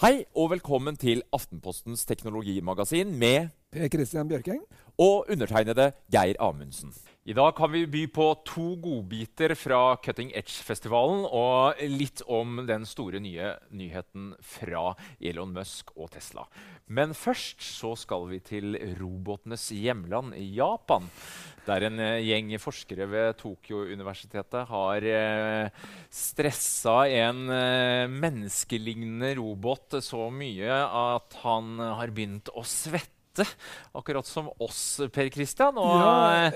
Hei og velkommen til Aftenpostens teknologimagasin med Per Christian Bjørkeng. og undertegnede Geir Amundsen. I dag kan vi by på to godbiter fra Cutting Edge-festivalen og litt om den store nye nyheten fra Elon Musk og Tesla. Men først så skal vi til robotenes hjemland, Japan. Der en eh, gjeng forskere ved Tokyo-universitetet har eh, stressa en eh, menneskelignende robot så mye at han har begynt å svette. Akkurat som oss, Per Christian. Ja, eh,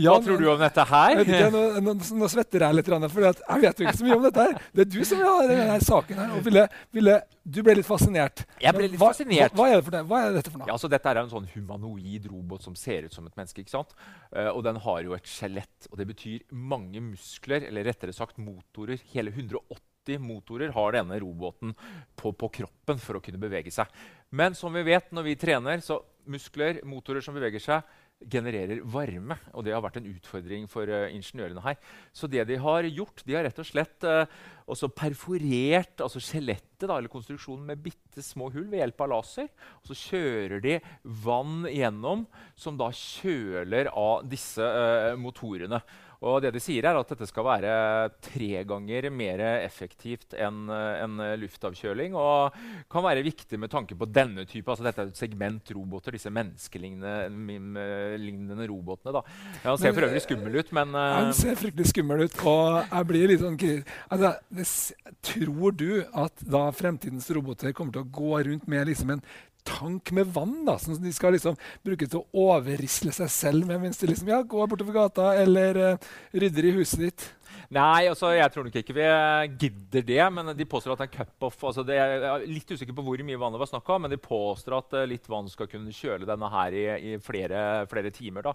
ja, hva tror du om dette her? Ikke, nå, nå, nå svetter jeg litt, for jeg vet jo ikke så mye om dette. her. Det er du som har denne saken her. ville, ville, Du ble litt fascinert. Jeg ble litt hva, fascinert. Hva, hva, er det? hva er dette for noe? Ja, altså Dette er en sånn humanoid robot som ser ut som et menneske. ikke sant? Eh, og den har jo et skjelett. Og det betyr mange muskler, eller rettere sagt motorer. Hele 180 motorer har denne roboten på, på kroppen for å kunne bevege seg. Men som vi vet når vi trener, så muskler, motorer som beveger seg, genererer varme. Og det har vært en utfordring for uh, ingeniørene her. Så det de har gjort, de har rett og slett uh, også perforert altså skjelettet eller konstruksjonen med bitte små hull ved hjelp av laser. Og så kjører de vann gjennom, som da kjøler av disse uh, motorene. Og det de sier er at dette skal være tre ganger mer effektivt enn en luftavkjøling. Og kan være viktig med tanke på denne type. altså Dette er et segment roboter, disse menneskelignende robotene. da. Ja, Han ser Men, for øvrig skummel ut, men eh, Han ser fryktelig skummel ut, og jeg blir litt sånn altså, Tror du at da fremtidens roboter kommer til å gå rundt med liksom en tank med vann, da, som de skal liksom bruke til å overrisle seg selv med mens de liksom, ja, går bortover gata eller uh, rydder i huset ditt? Nei, altså, jeg tror nok ikke vi gidder det. Men de påstår at er cup-off. Altså, jeg er litt usikker på hvor mye vann det var snakk om, men de påstår at eh, litt vann skal kunne kjøle denne her i, i flere, flere timer. da.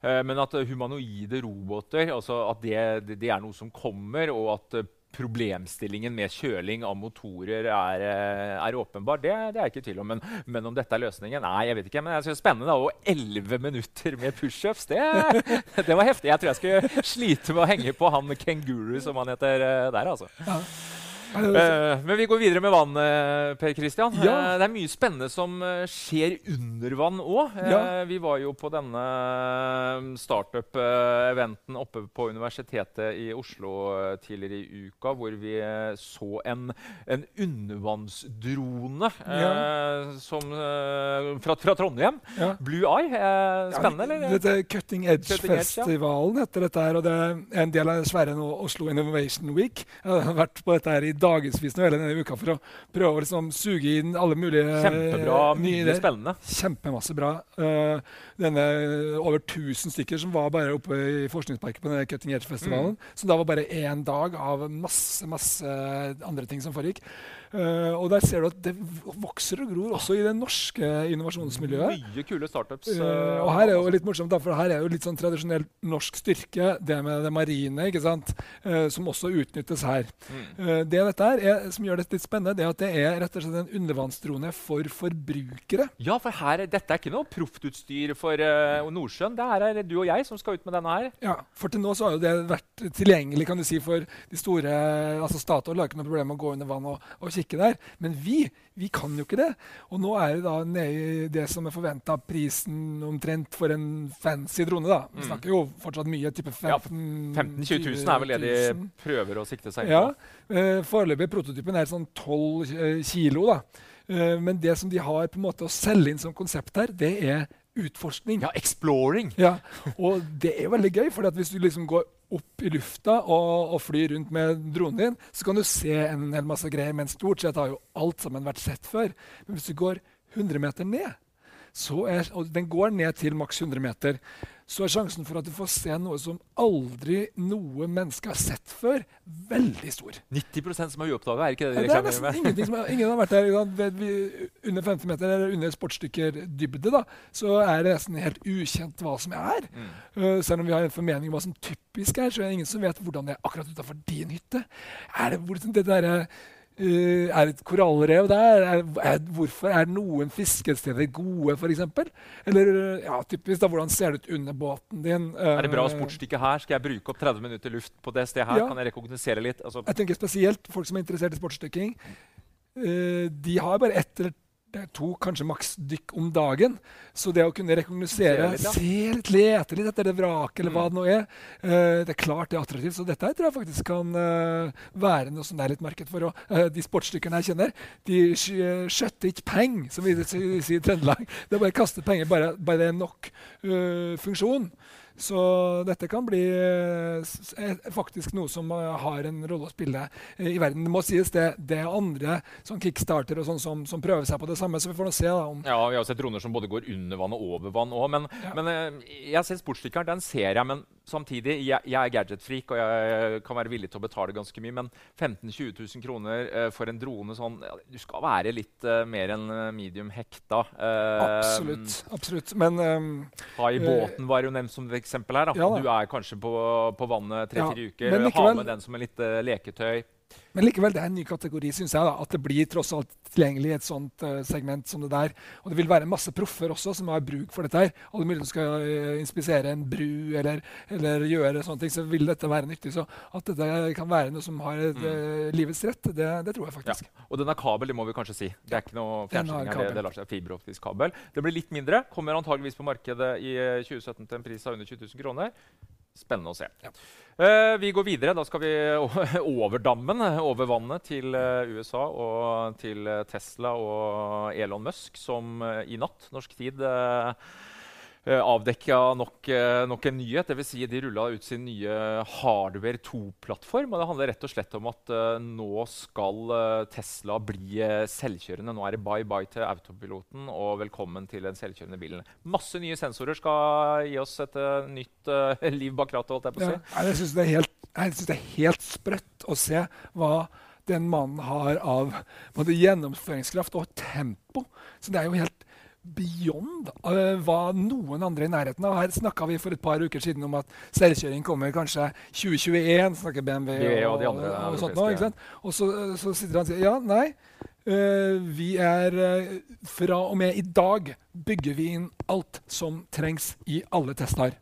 Eh, men at eh, humanoide roboter altså at det, det, er noe som kommer, og at eh, problemstillingen med kjøling av motorer er, eh, er åpenbar, det, det er ikke tvil om. Men, men om dette er løsningen? Nei, jeg vet ikke. Men jeg synes spennende. da, Og elleve minutter med pushups, det, det var heftig. Jeg tror jeg skulle slite med å henge på han kenguru, som han heter eh, der. altså. Eh, men vi går videre med vann, eh, Per Christian. Ja. Eh, det er mye spennende som eh, skjer under vann òg. Ja. Vi var jo på denne eh, startup-eventen oppe på Universitetet i Oslo eh, tidligere i uka, hvor vi eh, så en, en undervannsdrone ja. som, eh, fra, fra Trondheim. Blue Eye. Eh, spennende, eller? Dette er Cutting Cutting Edge. Edge-festivalen heter dette her, og det er en del av Sverre nå, Oslo Innovation Week. Jeg har vært på dette her i dagevis nå hele denne uka for å prøve å liksom suge inn alle mulige Kjempebra. eh, nye ideer. spennende. Kjempemasse bra. Uh, denne over 1000 stykker som var bare oppe i Forskningsparken på denne Cutting Edge-festivalen. Som da var bare én dag av masse, masse andre ting som foregikk. Eh, og der ser du at det vokser og gror også i det norske innovasjonsmiljøet. Mye kule startups. Eh, og her er jo litt morsomt, for her er jo litt sånn tradisjonell norsk styrke, det med det marine, ikke sant? uh, som også utnyttes her. Mm. Det dette her er, som gjør dette litt spennende, det er at det er rett og slett en undervannsdrone for forbrukere. Ja, for her, dette er ikke noe proftutstyr for uh, Nordsjøen. Det her er du og jeg som skal ut med denne her. Ja, for til nå så har jo det vært tilgjengelig kan du si, for de store altså Statoil har ikke noe problem med å gå under vann og, og kikke der. Men vi vi kan jo ikke det. Og nå er det da nede i det som er forventa prisen omtrent for en fancy drone. da. Vi Mm. snakker jo fortsatt mye. type 15 15 000-20 000 er vel det de prøver å sikte seg Ja. på. Eh, Foreløpig prototypen er sånn 12 eh, kilo. da. Eh, men det som de har på en måte å selge inn som konsept her, det er utforskning. Ja, exploring. Ja, og det er veldig gøy, for hvis du liksom går opp i lufta og, og flyr rundt med dronen din, så kan du se en hel masse greier, men stort sett har jo alt sammen vært sett før. Men hvis du går 100 meter ned, er, og den går ned til maks 100 meter, så er sjansen for at du får se noe som aldri noe menneske har sett før, veldig stor. 90% som er uoppdaga, er ikke det de Det er nesten med? ingenting som er, ingen har vært der. Under 50 meter eller under sportsdykkerdybde da, så er det nesten helt ukjent hva som er. Mm. Uh, selv om vi har en formening om hva som typisk er, så er det ingen som vet hvordan det er akkurat utafor din hytte. Er det, hvor, det derre Uh, er et korallrev der? Er, er, hvorfor er noen fiskesteder gode, f.eks.? Eller uh, ja, typisk da, hvordan ser det ut under båten din? Uh, Er det bra sportsstykke her? Skal jeg bruke opp 30 minutter luft på det stedet her? Ja. Kan jeg rekognosere litt? Altså, Jeg tenker spesielt folk som er interessert i sportsdykking. Uh, de har bare ett eller to, kanskje maks dykk om dagen. Så det å kunne rekognosere, Se se litt, lete litt etter det vraket, eller hva Mm. det nå er, uh, det er klart det er attraktivt. Så dette jeg tror jeg faktisk kan uh, være noe som det er litt marked for. Og, uh, de sportsdykkerne jeg kjenner, de sk- skjøtter ikke penger, som vi sier i Trøndelag. Det er bare å kaste penger, bare, bare det er nok eh, funksjon. Så dette kan bli eh, eh, faktisk noe som eh, har en rolle å spille i verden. Det må sies det, det er andre sånn kickstarter og sånn som, som prøver seg på det samme, så vi får nå se da om ja, Vi har sett droner som både går under vann og over vann òg. Men, Ja. men jeg ser sportsdykkeren, den ser jeg. Men samtidig, jeg, jeg er gadget-freak, og jeg kan være villig til å betale ganske mye. Men 15 000-20 000 kroner for en drone sånn ja, Du skal være litt uh, mer enn medium hekta. Uh, Absolutt. absolutt. Men um, Ha i båten var jo nevnt som et eksempel her. Da. Ja da. Du er kanskje på, på vannet tre-fire uker. men Ha med den som en litt eh, leketøy. Men likevel, det er en ny kategori, syns jeg. da, At det blir tross alt tilgjengelig i et sånt uh, segment som det der. Og det vil være masse proffer også som har bruk for dette. her. Alle mulige som skal uh, inspisere en bru eller, eller gjøre sånne ting, så vil dette være nyttig. Så at dette kan være noe som har et, uh, livets rett, det, det tror jeg Ja. faktisk. Og den er kabel, det må vi kanskje si. Det er ikke noe her. Det, det lar seg fiberoptisk kabel. Det blir litt mindre. Kommer antageligvis på markedet i eh, 2017 til en pris av under 20 000 kroner. Spennende å se. Eh, vi går videre. Da skal vi over dammen, over vannet, til eh, USA og til Tesla og Elon Musk, som eh, i natt, norsk tid, uh, avdekka nok, eh, nok en nyhet. Dvs. Si de rulla ut sin nye Hardware 2-plattform. og Det handler rett og slett om at uh, nå skal eh, Tesla bli eh, selvkjørende. Nå er det bye-bye til autopiloten og velkommen til den selvkjørende bilen. Masse nye sensorer skal gi oss et uh, nytt uh, liv bak rattet. holdt jeg på å si. Ja, Jeg syns det, det er helt sprøtt å se hva den mannen har av både gjennomføringskraft og tempo. Så det er jo helt beyond uh, hva noen andre i nærheten av. Her snakka vi for et par uker siden om at selvkjøring kommer kanskje 2021. snakker BMW og, og de andre og, sånt nå, ikke sant? Og så, så sitter han og sier ja, nei. Uh, vi er uh, Fra og med i dag bygger vi inn alt som trengs i alle tester.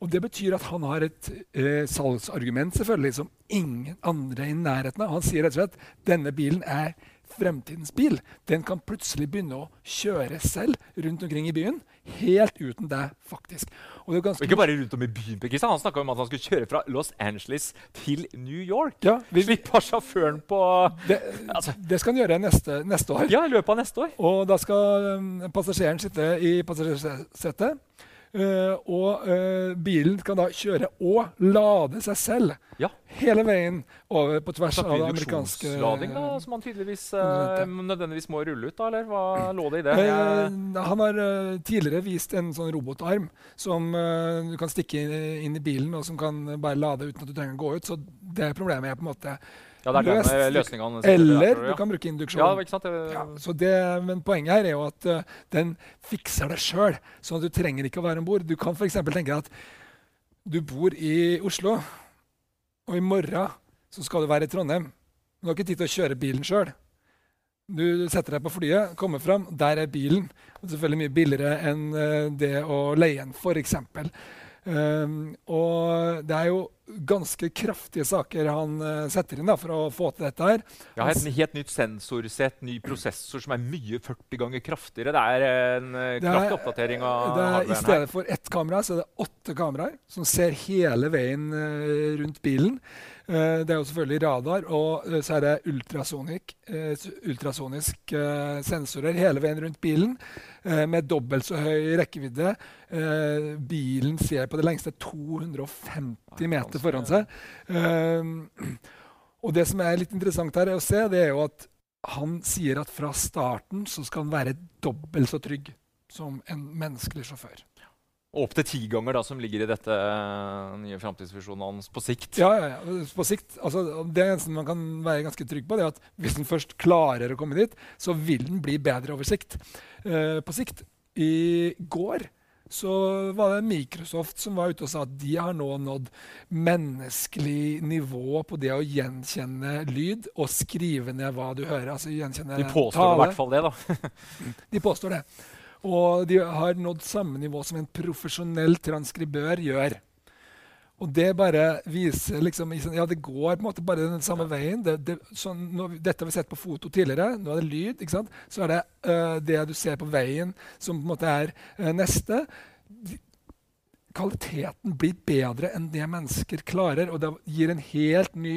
Og Det betyr at han har et eh, salgsargument selvfølgelig som ingen andre i nærheten av. Han sier rett og slett denne bilen er fremtidens bil. Den kan plutselig begynne å kjøre selv rundt omkring i byen. Helt uten deg, faktisk. Og det er ganske ikke bare rundt om i byen. Kristian. Han snakka om at han skulle kjøre fra Los Angeles til New York. Ja, vi, Slippe sjåføren på det, Altså. det skal han gjøre neste, neste år. Ja, i løpet av neste år. Og da skal um, passasjeren sitte i passasjersetet. Eh, og eh, bilen kan da kjøre og lade seg selv Ja. hele veien over på tvers av det amerikanske induksjonslading, da, som han tydeligvis eh, nødvendigvis må rulle ut? da, Eller hva lå det i det? Han har tidligere vist en sånn robotarm som du kan stikke inn i bilen, og som kan bare lade uten at du trenger å gå ut. Så det problemet er på en måte ja, det er løst. eh, løsninga Eller der du kan bruke induksjon. Ja, ikke sant? Det- Ja, så det, men poenget her er jo at uh, den fikser det sjøl. Sånn at du trenger ikke å være om bord. Du kan f.eks. tenke deg at du bor i Oslo, og i morgen så skal du være i Trondheim. Du har ikke tid til å kjøre bilen sjøl. Du setter deg på flyet, kommer fram, der er bilen. Og selvfølgelig mye billigere enn eh, det å leie en, f.eks. Um, og det er jo ganske kraftige saker han uh, setter inn da, for å få til dette her. Har et helt nytt sensorsett, ny prosessor som er mye 40 ganger kraftigere. Det er en uh, er- kraftig oppdatering av det er, I her. stedet for ett kamera, så er det åtte kameraer som ser hele veien uh, rundt bilen. Eh, det er jo selvfølgelig radar, og eh, så er det ultrasonic, eh, ultrasonisk eh, sensorer hele veien rundt bilen. eh, med dobbelt så høy rekkevidde. Eh, bilen ser på det lengste 250 meter foran seg. Eh, og det som er litt interessant her er å se, det er jo at han sier at fra starten så skal han være dobbelt så trygg som en menneskelig sjåfør. Og opp til ti ganger, da, som ligger i dette eh, nye framtidsvisjonen hans på sikt. Ja, ja, ja. På sikt, altså, det eneste man kan være ganske trygg på, det er at hvis den først klarer å komme dit, så vil den bli bedre over sikt. Eh, på sikt. I går så var det Microsoft som var ute og sa at de har nå nådd menneskelig nivå på det å gjenkjenne lyd og skrive ned hva du hører. altså gjenkjenne De påstår tale. i hvert fall det, da. De påstår det. Og de har nådd samme nivå som en profesjonell transkribør gjør. Og det bare viser liksom, Ja, det går på en måte bare den samme veien. Det, det, sånn, nå, dette har vi sett på foto tidligere. Nå er det lyd. ikke sant? Så er det uh, det du ser på veien, som på en måte er uh, neste. De, kvaliteten blir bedre enn det mennesker klarer, og det gir en helt ny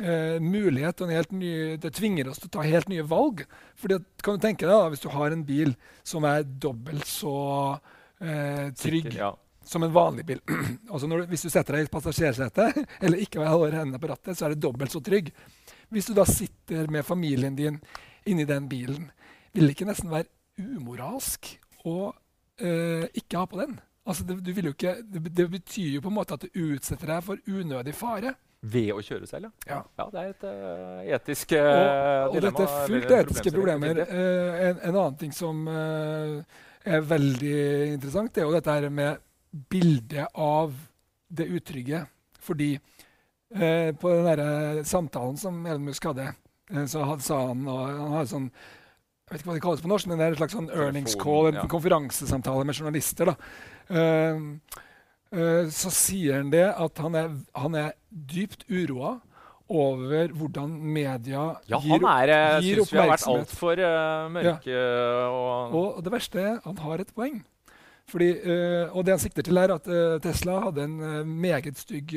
uh, mulighet og en helt ny, Det tvinger oss til å ta helt nye valg. Fordi kan du tenke deg da, Hvis du har en bil som er dobbelt så trygg Sikker, ja. Som en vanlig bil altså du, Hvis du setter deg i passasjersetet eller ikke holder hendene på rattet, så er det dobbelt så trygg. Hvis du da sitter med familien din inni den bilen, vil det ikke nesten være umoralsk å øh, ikke ha på den? Altså det, ikke, det, det betyr jo på en måte at du utsetter deg for unødig fare. Ved å kjøre selv, ja. Ja. det er et uh, etisk uh, Og, og dilemma. dette er fullt etiske problemer. Uh, en, en annen ting som er veldig interessant, det er jo dette her med bildet av det utrygge. Fordi eh, på den der samtalen som Elon Musk hadde, eh, så had, sa han og Han har sånn jeg vet ikke hva det kalles på norsk, men det er en slags sånn earnings call, en ja. konferansesamtale med journalister. da. Eh, eh, så sier han det at han er, han er dypt uroa over hvordan media Ja, gir, han er, gir syns vi har vært oppmerksomhet. altfor uh, mørke og, Og det verste er han har et poeng. Fordi, eh, og det han sikter til, er at eh, Tesla hadde en eh, meget stygg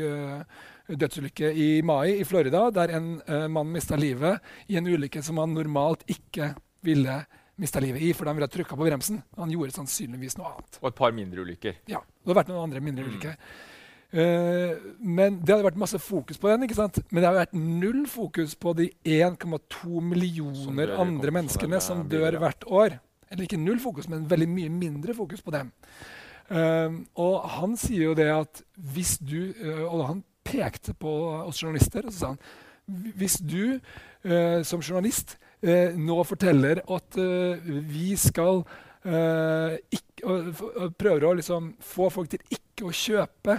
dødsulykke i mai i Florida, der en mann mista livet i en ulykke som han normalt ikke ville mista livet i, fordi han ville ha trykka på bremsen. Han gjorde sannsynligvis noe annet. og et par mindre ulykker. Ja, Det har vært noen andre mindre ulykker. Eh, men Det hadde vært masse fokus på den, ikke sant? men det har vært null fokus på de 1,2 Som millioner andre menneskene som dør hvert år. Eller ikke null fokus, men veldig mye mindre fokus på dem. Uh, og han sier jo det at hvis du uh, Og han pekte på oss journalister, og så sa han hvis du uh, som journalist eh, nå forteller at vi skal ikke, prøver å liksom få folk til ikke å kjøpe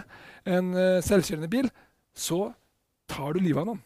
en selvkjørende bil, så tar du livet av noen.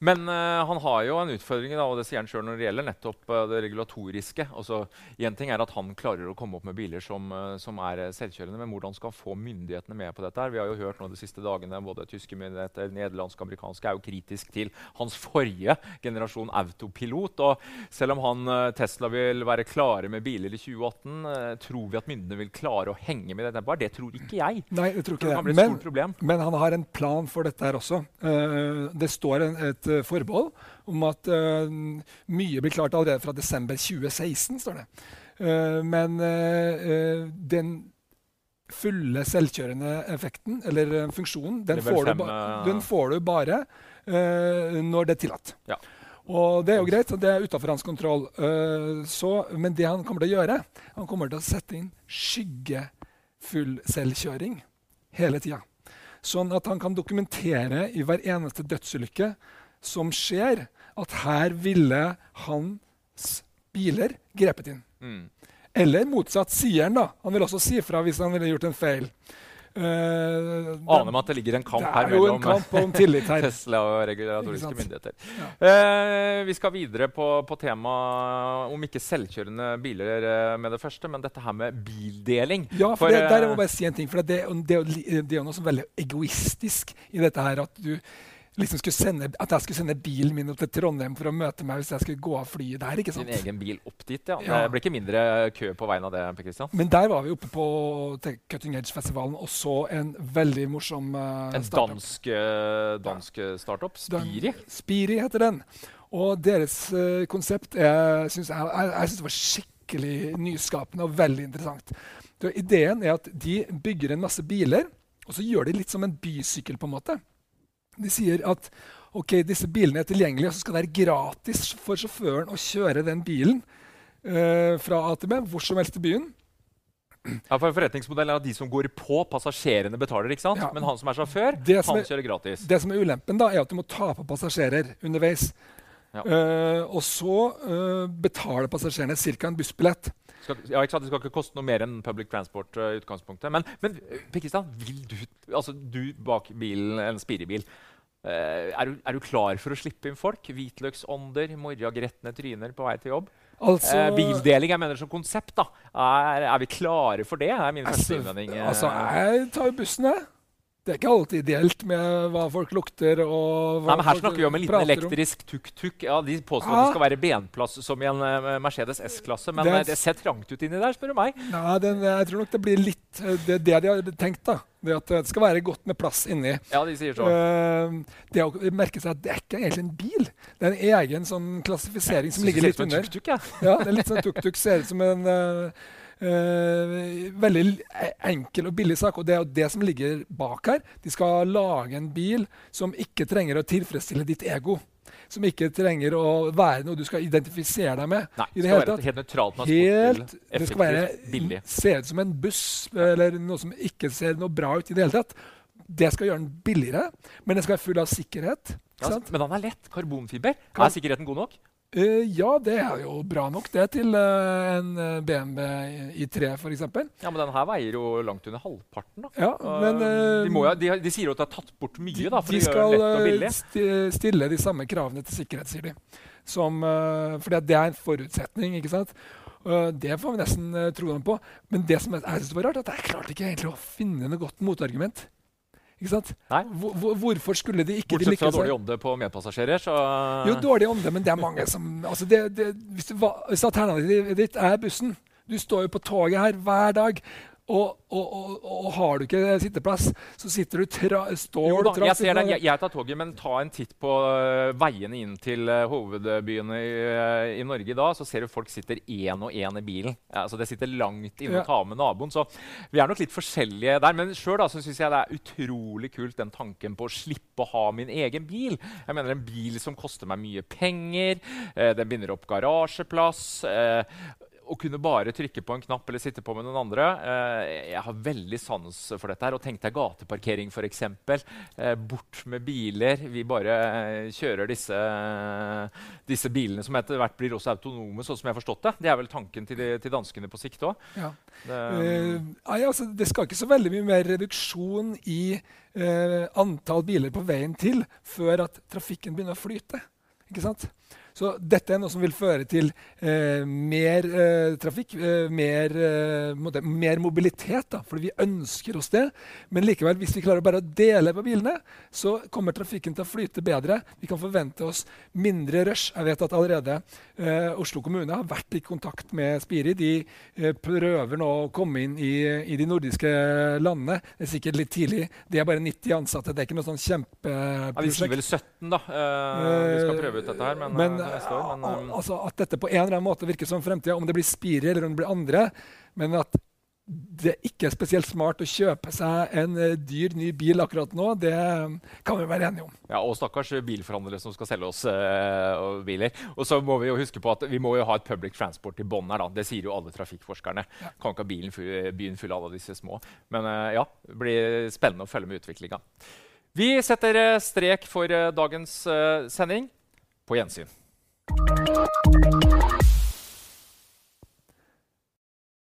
Men uh, han har jo en utfordring, da, og det sier han sjøl når det gjelder nettopp uh, det regulatoriske. Altså, en ting er at Han klarer å komme opp med biler som, uh, som er selvkjørende, men hvordan skal han få myndighetene med på dette? her? Vi har jo hørt nå de siste dagene både tyske myndigheter, nederlandske og amerikanske er jo kritisk til hans forrige generasjon autopilot. og Selv om han, Tesla vil være klare med biler i 2018, eh, tror vi at myndighetene vil klare å henge med i det tempoet? Det tror ikke jeg. Nei, jeg tror ikke det. det. Men, men han har en plan for dette her også. Det står en, et eh, forbehold om at eh, mye blir klart allerede fra desember 2016. står det. Eh, men den fulle selvkjørende effekten, eller funksjonen, den får, du den får du bare når det er tillatt. Ja. Og det er jo greit, det er utafor hans kontroll. Uh, så, men det han kommer til å gjøre, han kommer til å sette inn skyggefull selvkjøring hele tida. Sånn at han kan dokumentere i hver eneste dødsulykke som skjer, at her ville hans biler grepet inn. Mm. Eller motsatt, sier han da. Han vil også si fra hvis han ville gjort en feil. Uh, Aner meg at det ligger en kamp her er mellom kamp. Tesla og regulatoriske myndigheter. Ja. Uh, vi skal videre på, på temaet om ikke selvkjørende biler uh, med det første, men dette her med bildeling. Ja, for, det, der jeg må bare si en ting. For det, det, li- det er noe er veldig egoistisk i dette her. At du liksom sende, at jeg skulle sende bilen min opp til Trondheim for å møte meg hvis jeg skulle gå av flyet der. ikke sant? Din egen bil opp dit, ja. Ja. Det blir ikke mindre kø på veien av det. Per Christian. Men der var vi oppe på Cutting Edge-festivalen og så en veldig morsom uh, En dansk, eh, dansk startup, Spiri. Spiri heter den. Og deres uh, konsept er, synes jeg, jeg, jeg synes det var skikkelig nyskapende og veldig interessant. Det, ideen er at de bygger en masse biler, og så gjør de litt som en bysykkel. på en måte. De sier at ok, disse bilene er tilgjengelige, og så skal det være gratis for sjåføren å kjøre den bilen eh, fra A til B hvor som helst i byen. Ja, for forretningsmodell er at de som går på, passasjerene betaler. ikke sant? Ja. Men han som er sjåfør, Det han er- kjører gratis. Det som er ulempen, da, er at du må ta på passasjerer underveis. Ja. Uh, og så uh, betaler passasjerene ca. en bussbillett. Skal, ja, ikke sant? Det skal ikke koste noe mer enn public transport. uh, utgangspunktet. Men, men Kristian, vil du, altså du bak bilen, en spirebil, er, du, er du klar for å slippe inn folk? Hvitløksånder, morragretne tryner på vei til jobb? Altså, eh, bildeling jeg mener som konsept, da. Er, er vi klare for det? er min første innvending. eh. altså, jeg tar bussen, jeg. Det er ikke alltid ideelt med hva folk lukter og hva Nei, men Her snakker vi om en liten elektrisk tuk-tuk. Ja, de påstår at det skal være benplass som i en uh, Mercedes S-klasse, men Det eh, det ser trangt ut inni der, spør du meg. Nei, den, jeg tror nok det blir litt eh, Det det de har tenkt. da. Det at det skal være godt med plass inni. Ja, de sier så. Eh, det å merke seg at det er ikke egentlig en bil. Det er en egen sånn klassifisering som ligger litt under. tuk-tuk, ja. Ja, det er litt sånn tuk-tuk. Ser ut som en uh, uh, veldig enkel og billig sak. Og det er jo det som ligger bak her. De skal lage en bil som ikke trenger å tilfredsstille ditt ego. Som ikke trenger å være noe du skal identifisere deg med. Nei, i det det skal være helt nøytralt Helt, det skal være, billig. se ut som en buss eller noe som ikke ser noe bra ut i det hele tatt. Det skal gjøre den billigere, men den skal være full av sikkerhet. Ja, sant? men den er lett. Karbonfiber. Er sikkerheten god nok? Eh, ja, det er jo bra nok det til uh, en eh, BMW I3 f.eks. Ja, men den her veier jo langt under halvparten. da. Ja, men uh, de, jo, de, de sier jo at det er tatt bort mye, da, for de de, skal lett og billig. sti- stille de samme kravene til sikkerhet, sier de. Som, at det er en forutsetning. ikke sant? Det får vi nesten tro dem på. Men det som jeg synes var rart, at jeg klarte ikke egentlig å finne noe godt motargument. Hvor, hvor- hvorfor skulle de ikke Bortsett fra dårlig ånde på medpassasjerer, så Jo, dårlig ånde, men det er mange som altså det, det, hvis, hvis alternativet ditt er bussen Du står jo på toget her hver dag. Og, og, og, og har du ikke sitteplass, så sitter du tra, står Jo da, jeg ser sittende. Jeg, jeg tar toget, men ta en titt på uh, veiene inn til uh, hovedbyene i, uh, i Norge i dag, så ser du folk sitter én og én i bilen. Ja, altså det sitter langt inne Ja. og tar med naboen. Så vi er nok litt forskjellige der. Men sjøl syns jeg det er utrolig kult den tanken på å slippe å ha min egen bil. Jeg mener En bil som koster meg mye penger, den binder opp garasjeplass. Å kunne bare trykke på en knapp eller sitte på med noen andre. Eh, jeg har veldig sans for dette. her, og Tenk deg gateparkering, f.eks. Eh, bort med biler. Vi bare eh, kjører disse, disse bilene som etter hvert blir også autonome, sånn som jeg har forstått det. Det er vel tanken til, de, til danskene på sikt òg. Ja. Det, Eh, altså, det skal ikke så veldig mye mer reduksjon i eh, antall biler på veien til før at trafikken begynner å flyte. Ikke sant? Så dette er noe som vil føre til eh, mer eh, trafikk, eh, mer, eh, måte, mer mobilitet. Da, fordi vi ønsker oss det. Men likevel, hvis vi klarer bare å dele på bilene, så kommer trafikken til å flyte bedre. Vi kan forvente oss mindre rush. Jeg vet at allerede eh, Oslo kommune har vært i kontakt med Spiri. De eh, prøver nå å komme inn i, i de nordiske landene. Det er sikkert litt tidlig. De er bare 90 ansatte. Det er ikke noe sånn kjempeprosjekt. ja, vi sier vel 17, da. Eh, vi skal prøve ut dette her, men, Men, neste år. Men, eh, altså, at dette på en eller annen måte virker som fremtida, om det blir Spiri eller om det blir andre, men at det ikke er spesielt smart å kjøpe seg en eh, dyr ny bil akkurat nå, det kan vi være enige om. Ja, Og stakkars bilforhandlere som skal selge oss uh, biler. Og så må vi jo huske på at vi må jo ha et public transport i bånn her. da. Det sier jo alle trafikkforskerne. Kan ikke ha bilen full, byen full av alle disse små. Men uh, ja, det blir spennende å følge med utviklinga. Vi setter strek for dagens sending. På gjensyn. Thank you.